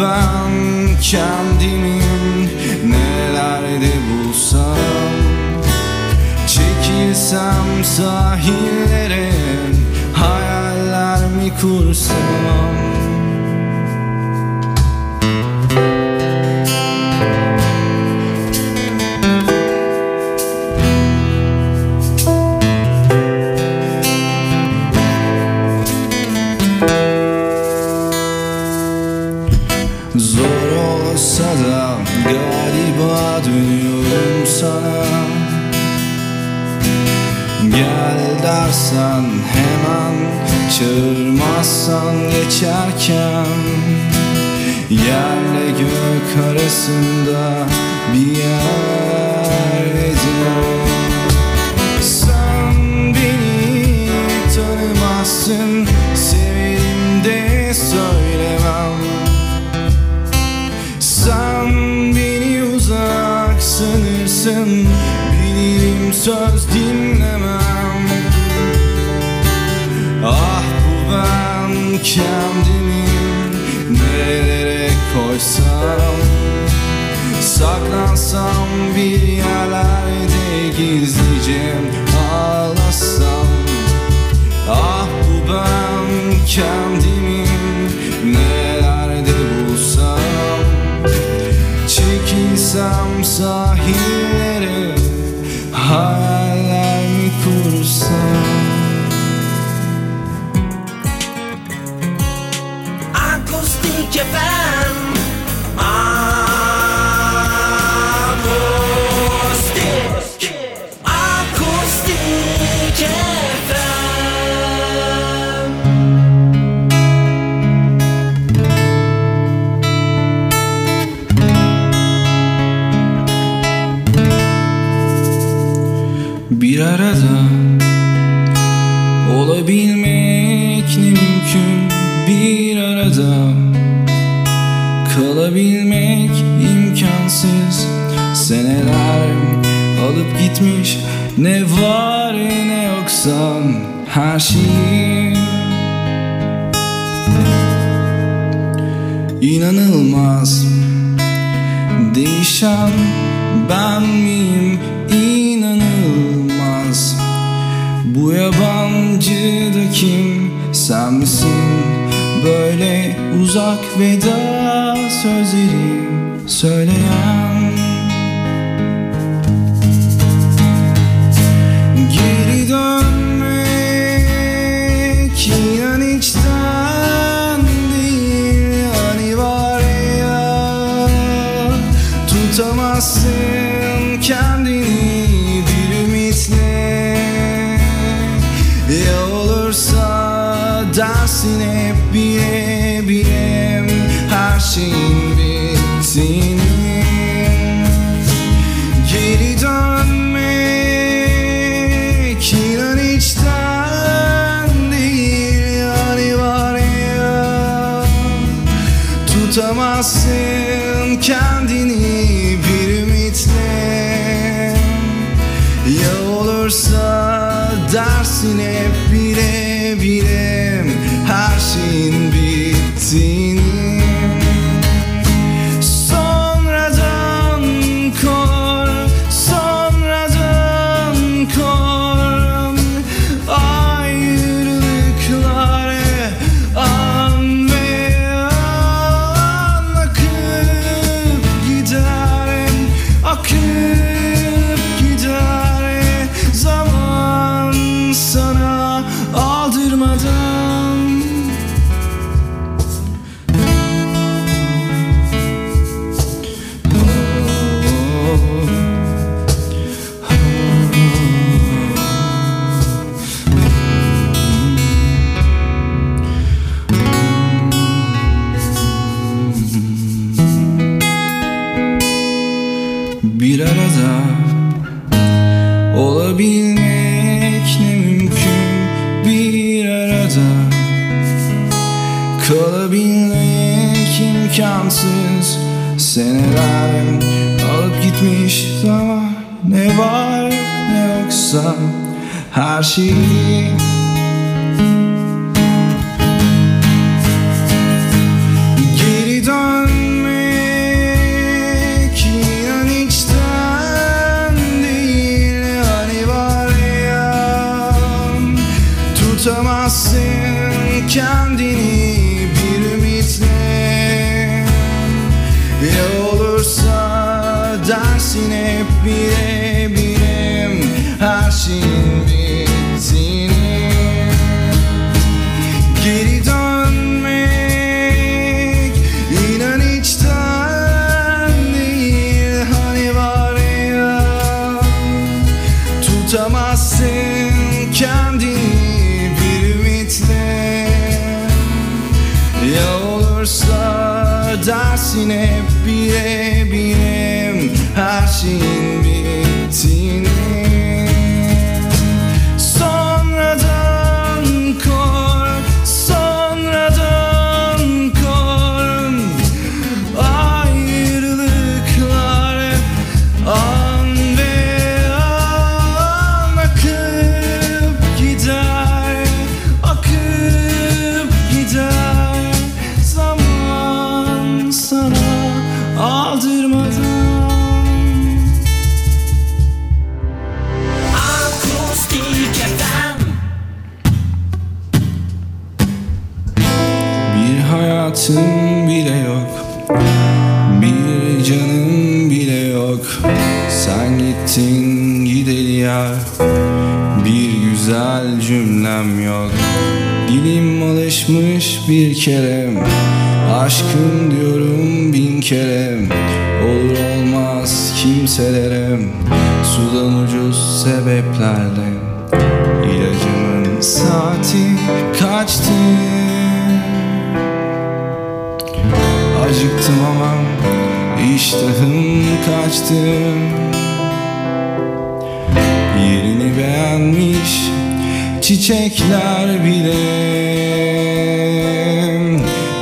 ben kendimi nerelerde bulsam Çekilsem sahillere hayaller mi kursam çağırmazsan geçerken Yerle gök arasında bir yerde. Sen beni tanımazsın Severim de söylemem. Sen beni uzak sanırsın Bilirim söz dinlemem. Ah bu ben kendimi nerelere koysam Saklansam bir yerlerde gizlice ağlasam. Ah bu ben kendimi nerelerde bulsam Çekilsem sahillere Akustik Seneler alıp gitmiş ne var ne yoksa her şeyi. İnanılmaz Değişen ben miyim? İnanılmaz. Bu yabancı da kim? Sen misin? Böyle uzak veda sözleri söyleyen Geri dönmek kendini bir ümitle. Ya olursa dersin hep bile bile Her şeyin bittiğini imkansız. Seneler alıp gitmiş zaman Ne var ne yoksa her şeyi Geri dönmek hep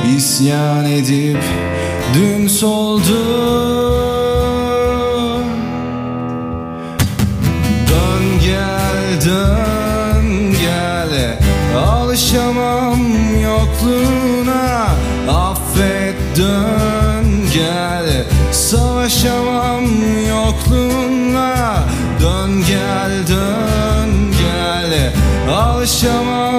isyan edip dün soldu Dön gel dön gel. Alışamam yokluğuna. Affet dön gel. Savaşamam yokluğunla Dön gel dön gel. Alışamam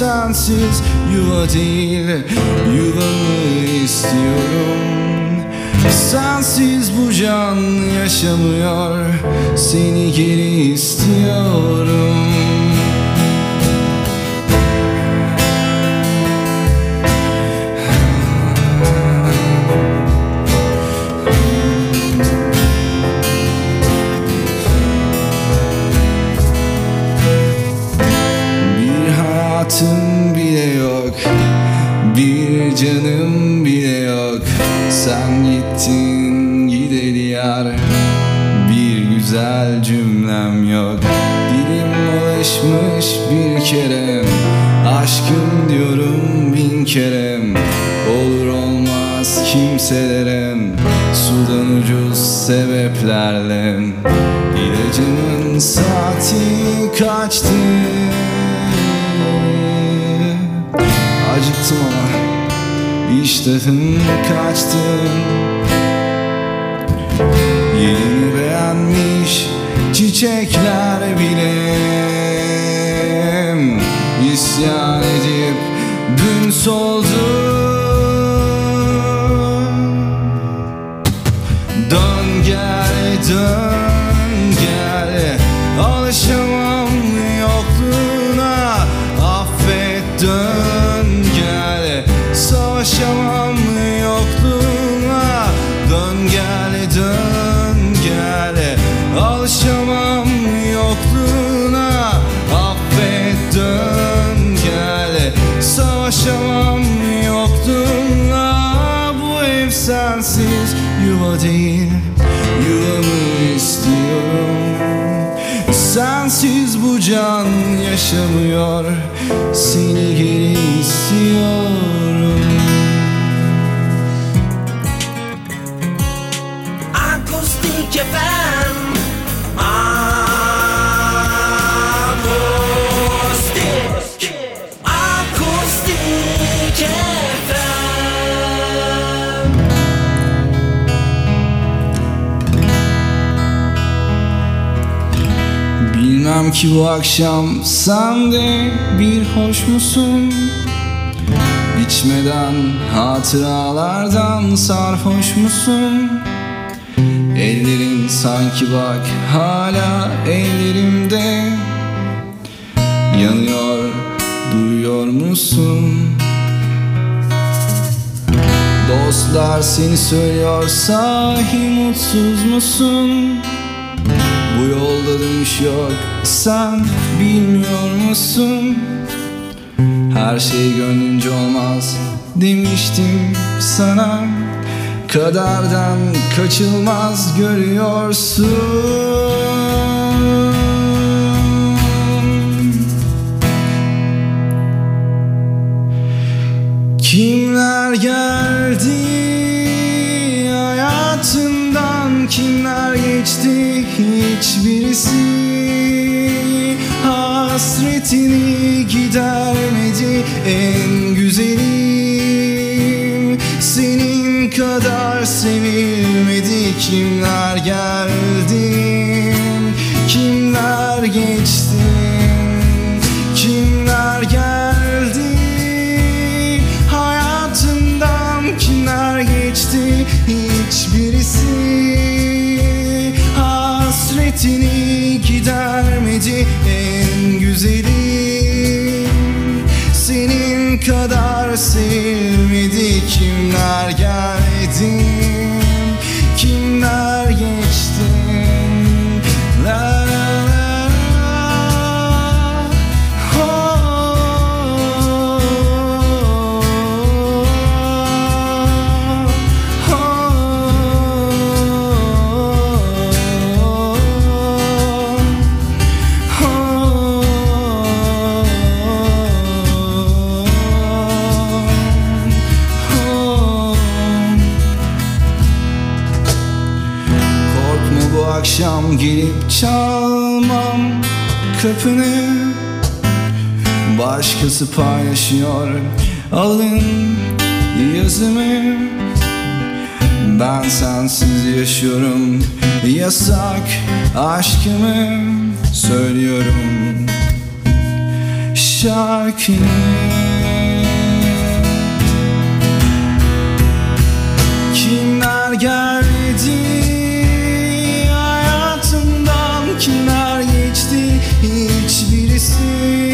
sensiz yuva değil Yuvamı istiyorum. Sensiz bu can yaşamıyor Seni geri istiyorum canım bile yok. Sen gittin gideli yar. Bir güzel cümlem yok. Dilim alışmış bir kere. Aşkım diyorum bin kere. Olur olmaz kimselere Sudan ucuz sebeplerle. İlacımın saati kaçtı? Acıktım ama iştahım kaçtı Yerini beğenmiş çiçekler bile. İsyan edip dün soldu. Dön gel dön gel Alışamam yuva değil Yuvamı istiyorum. Sensiz bu can yaşamıyor Seni geri istiyorum. Akustik FM Bilmem ki bu akşam sen de bir hoş musun? İçmeden hatıralardan sarhoş musun? Ellerin sanki bak hala ellerimde Yanıyor duyuyor musun? Dostlar seni söylüyor sahi mutsuz musun? Bu yolda dönüş yok. Sen bilmiyor musun? Her şey gönlünce olmaz demiştim sana. Kaderden kaçılmaz görüyorsun. Kimler geldi hayatından? Kimler geçti hiçbirisi Hasretini gidermedi. En Başkası paylaşıyor. Alın yazımı. Ben sensiz yaşıyorum. Yasak aşkımı söylüyorum. Şarkını Kimler geldi hayatımdan? Kimler geçti? Hiçbirisi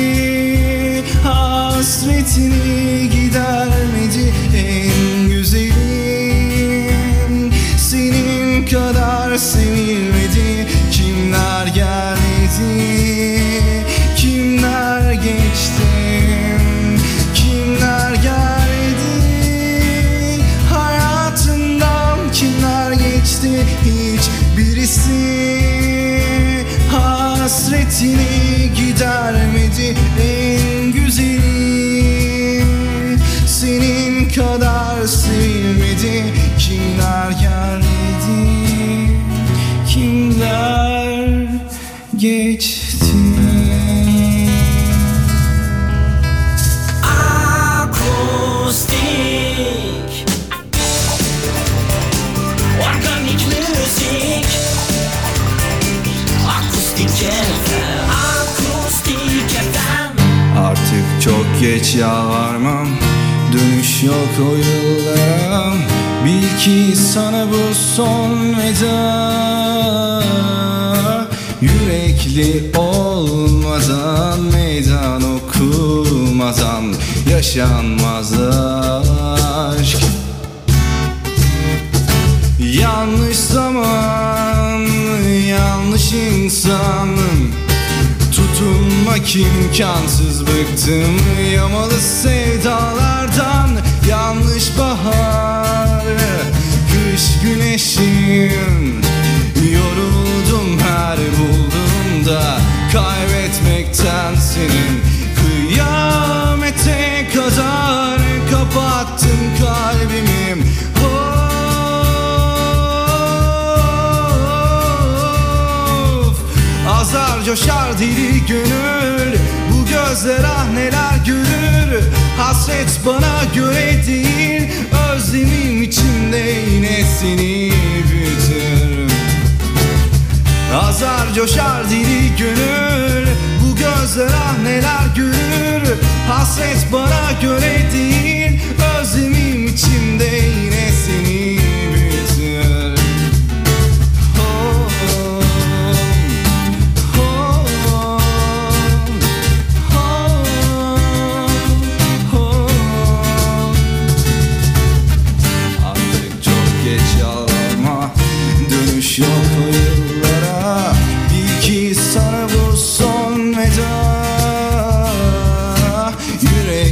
Hasretini yalvarmam Dönüş yok o yıllara Bil ki sana bu son veda. Yürekli olmadan Meydan okumadan Yaşanmaz aşk. Yanlış zaman, yanlış insan Kaçmak imkansız bıktım Yamalı sevdalardan. Yanlış bahar Kış güneşim coşar dili gönül. Bu gözler ah neler görür. Hasret bana göre değil Özlemim içimde yine seni büyütür. Azar coşar dili gönül. Bu gözler ah neler görür. Hasret bana göre değil Özlemim içimde yine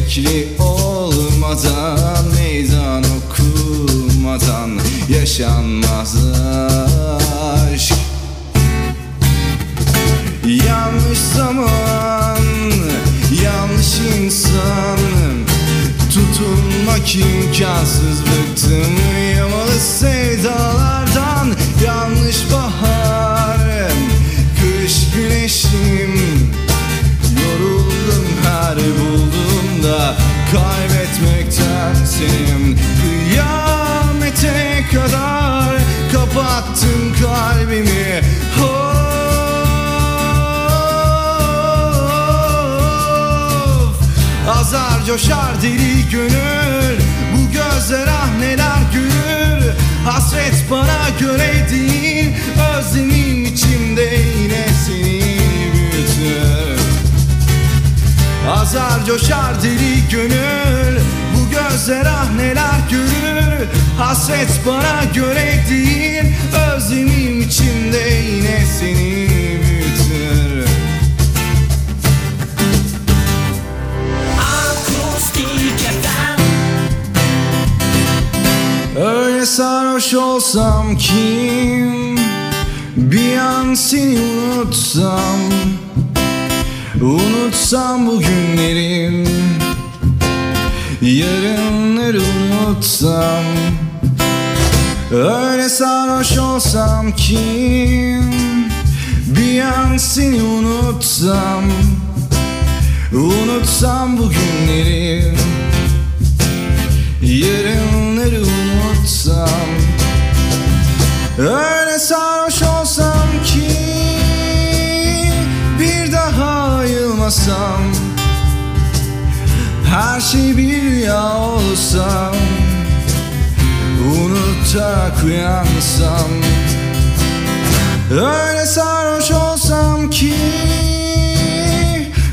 Yürekli olmadan Meydan okumadan Yaşanmaz aşk Yanlış zaman, yanlış insan Tutunmak imkansız bıktım Yamalı sevdalardan Kaybetmekten senin Kıyamete kadar Kapattım kalbimi. Of Azar coşar deli gönül. Bu gözler ah neler görür Hasret bana göre değil Özlemim içimde yine seni büyütür Azar coşar deli gönül. Bu gözler ah neler görür. Hasret bana göre değil. Özlemim içimde yine seni büyütür. Öyle sarhoş olsam kim? Bir an seni unutsam Unutsam bu günlerim Yarınları unutsam. Öyle sarhoş olsam kim? Bir an seni unutsam. Unutsam bu günleri Yarınları unutsam. Öyle sarhoş olsam Her şey bir rüya olsa Unutarak uyansam. Öyle sarhoş olsam ki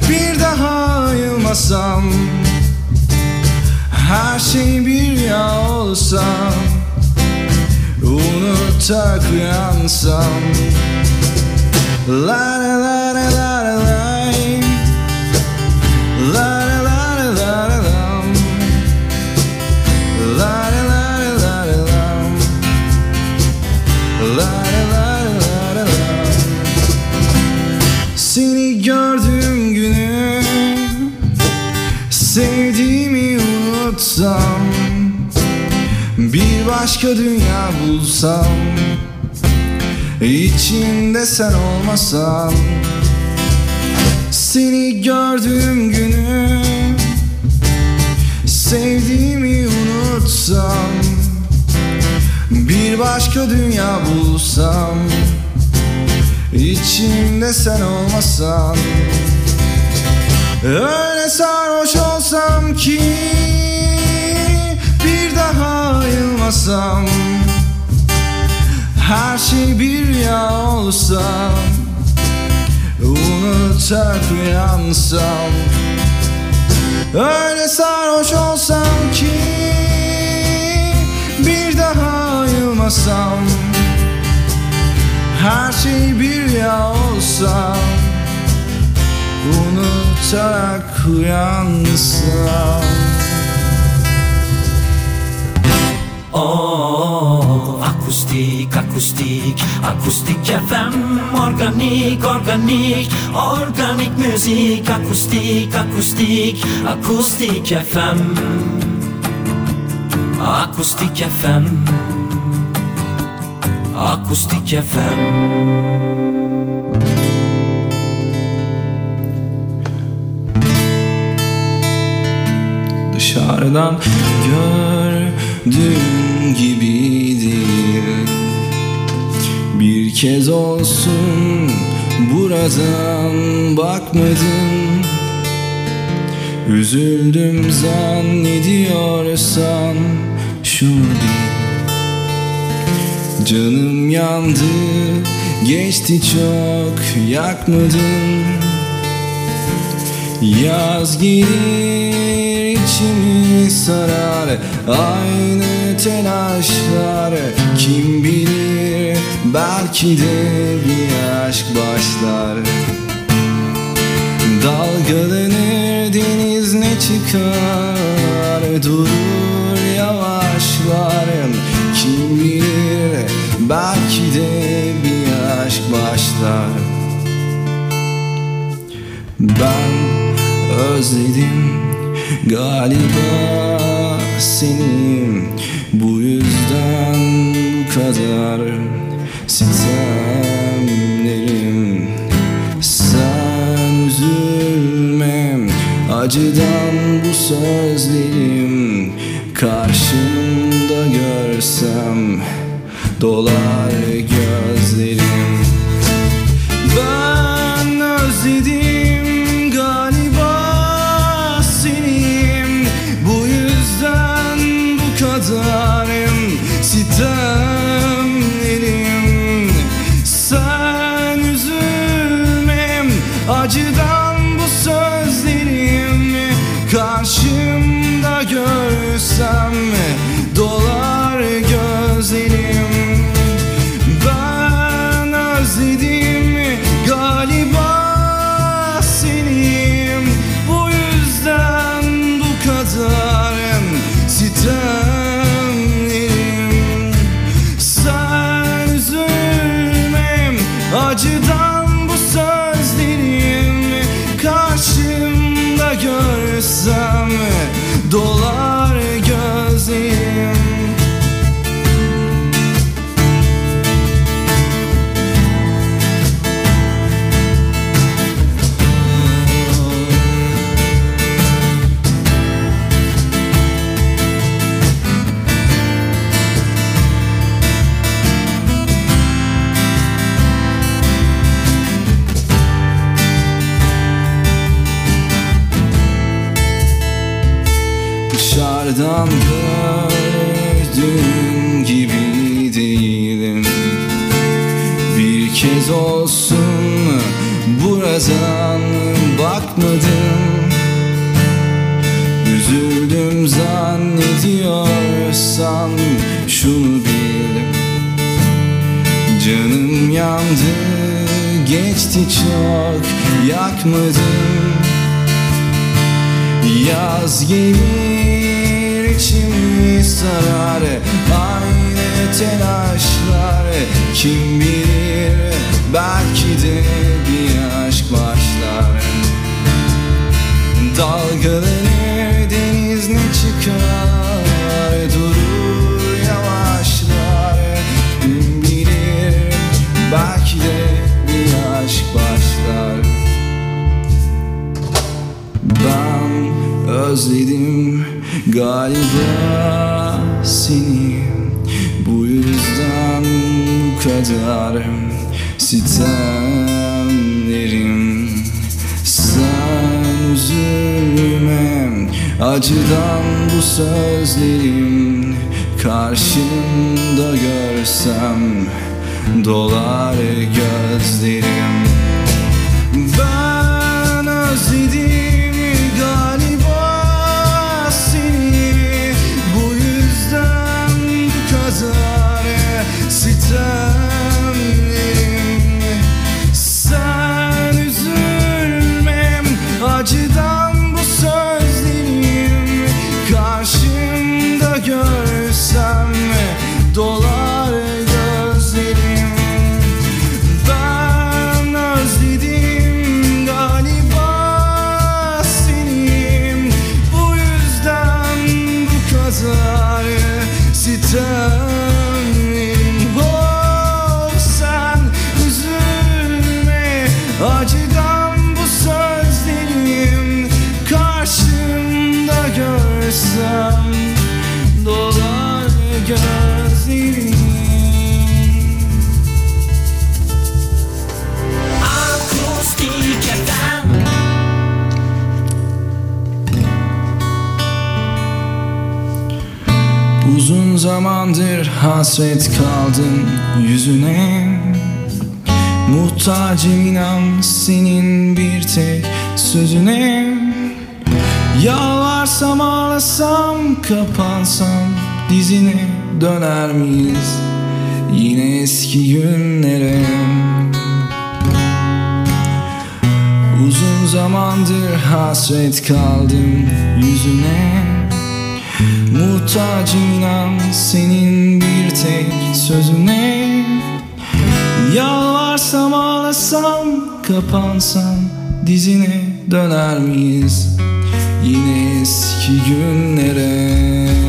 Bir daha ayılmasam. Her şey bir rüya olsa Unutarak uyansam. La la la başka dünya bulsam İçinde sen olmasan Seni gördüğüm günü Sevdiğimi unutsam Bir başka dünya bulsam İçimde sen olmasan Öyle sarhoş olsam ki Bir daha ayılmasam Her şey bir rüya olsa Unutarak uyansam Öyle sarhoş olsam ki Bir daha ayılmasam Her şey bir rüya olsa Unutarak uyansam Akustik, akustik, akustik FM Organik, organik, organik müzik Akustik, akustik, akustik FM Akustik FM Akustik FM dışarıdan gördüğüm gibi Bir kez olsun buradan bakmadın. Üzüldüm zannediyorsan şunu bil. Canım yandı geçti çok yakmadın. Yaz gelir içimi sarar Aynı telaşlar kim bilir? Belki de bir aşk başlar Dalgalanır deniz ne çıkar? Durur yavaşlar Kim bilir? Belki de bir aşk başlar Ben özledim galiba seni yüzden bu kadar sitemlerim Sen üzülme acıdan bu sözlerim. Karşımda görsem dolar gözlerim geçti çok yakmadım. Yaz gelir içimi sarar. Aynı telaşlar kim bilir Belki de bir aşk başlar. Dalgalanır özledim. Galiba seni Bu yüzden bu kadar sitemlerim. Sen üzülme acıdan bu sözlerim Karşımda görsem dolar gözlerim hasret kaldım yüzüne. Muhtacım inan senin bir tek sözüne. Yalvarsam ağlasam kapansam dizine döner miyiz? Yine eski günlere. Uzun zamandır hasret kaldım yüzüne Muhtacım inan senin bir tek sözüne. Yalvarsam ağlasam kapansam dizine döner miyiz? Yine eski günlere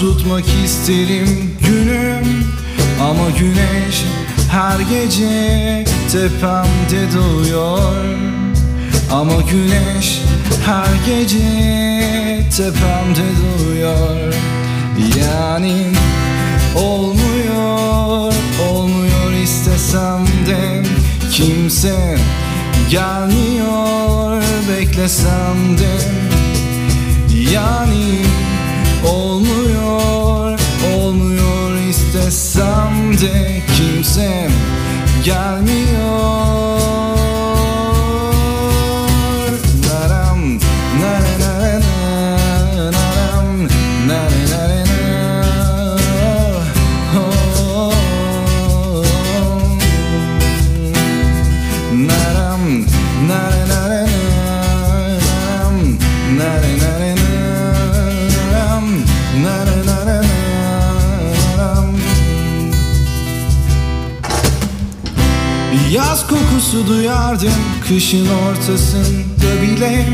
tutmak isterim günüm Ama güneş her gece tepemde doğuyor. Ama güneş her gece tepemde doğuyor. Yani olmuyor, olmuyor istesem de Kimse gelmiyor beklesem de. Yani olmuyor olmuyor istesem de kimse gelmiyor kışın ortasında bile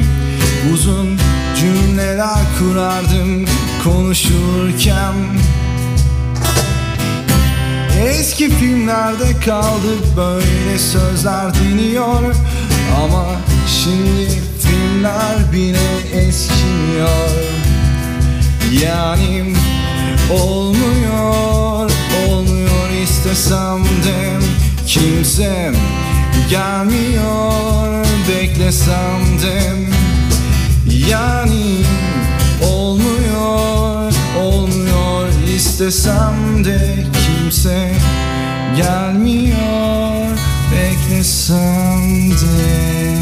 Uzun cümleler kurardım konuşurken. Eski filmlerde kaldı böyle sözler deniyor Ama şimdi filmler bile eskimiyor Yani olmuyor, olmuyor istesem de Kimse gelmiyor beklesem de. Yani olmuyor, olmuyor istesem de. Kimse gelmiyor beklesem de.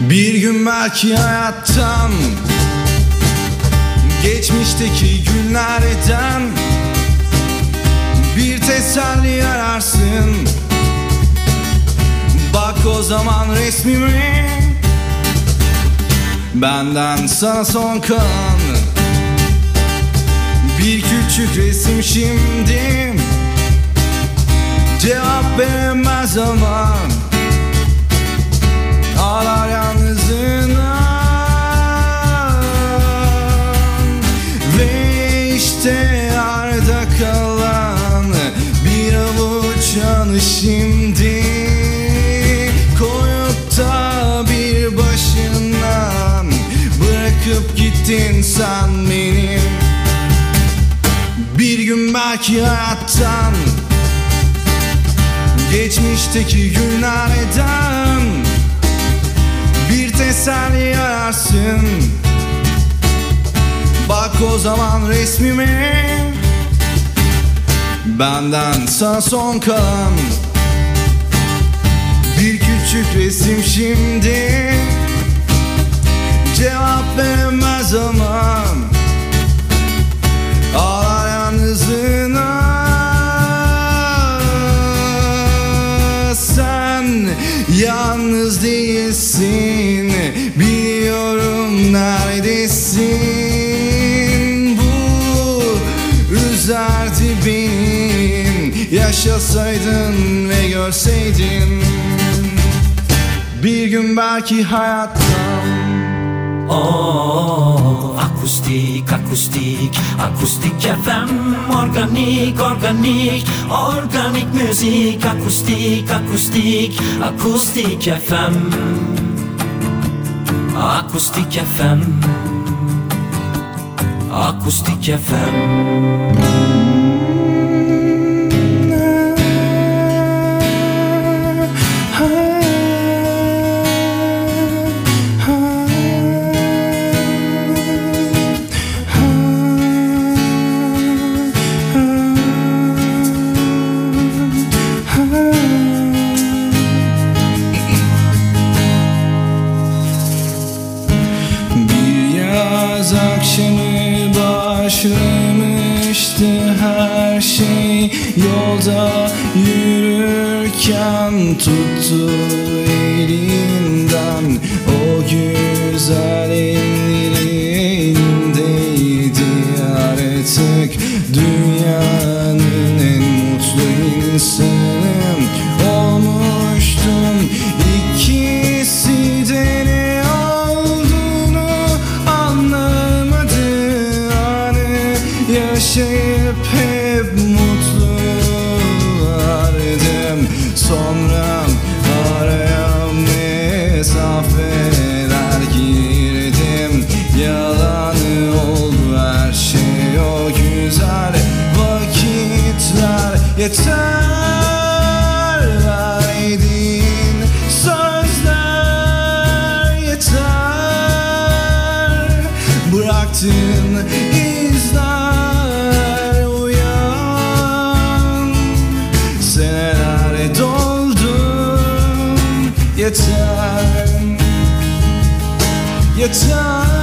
Bir gün belki hayattan Geçmişteki günlerden Bir teselli ararsın. Bak o zaman resmime Benden sana son kalan. Bir küçük resim şimdi. Cevap veremez zaman işte arda kalan Bir avuç anı şimdi. Koyup da bir başından Bırakıp gittin sen beni. Bir gün belki hayattan Geçmişteki günlerden Bir teselli ararsın Bak o zaman resmime. Benden sana son kalan. Bir küçük resim şimdi. Cevap veremez ama. Ağlar yalnızına Sen yalnız değilsin Yaşasaydın ve görseydin. Bir gün belki hayattan. Oh, akustik, akustik, akustik FM Organik, organik, organik müzik Akustik, akustik, akustik FM Akustik FM Akustik FM bıraktığın izler Uyan. Senelere doldum Yeter Bir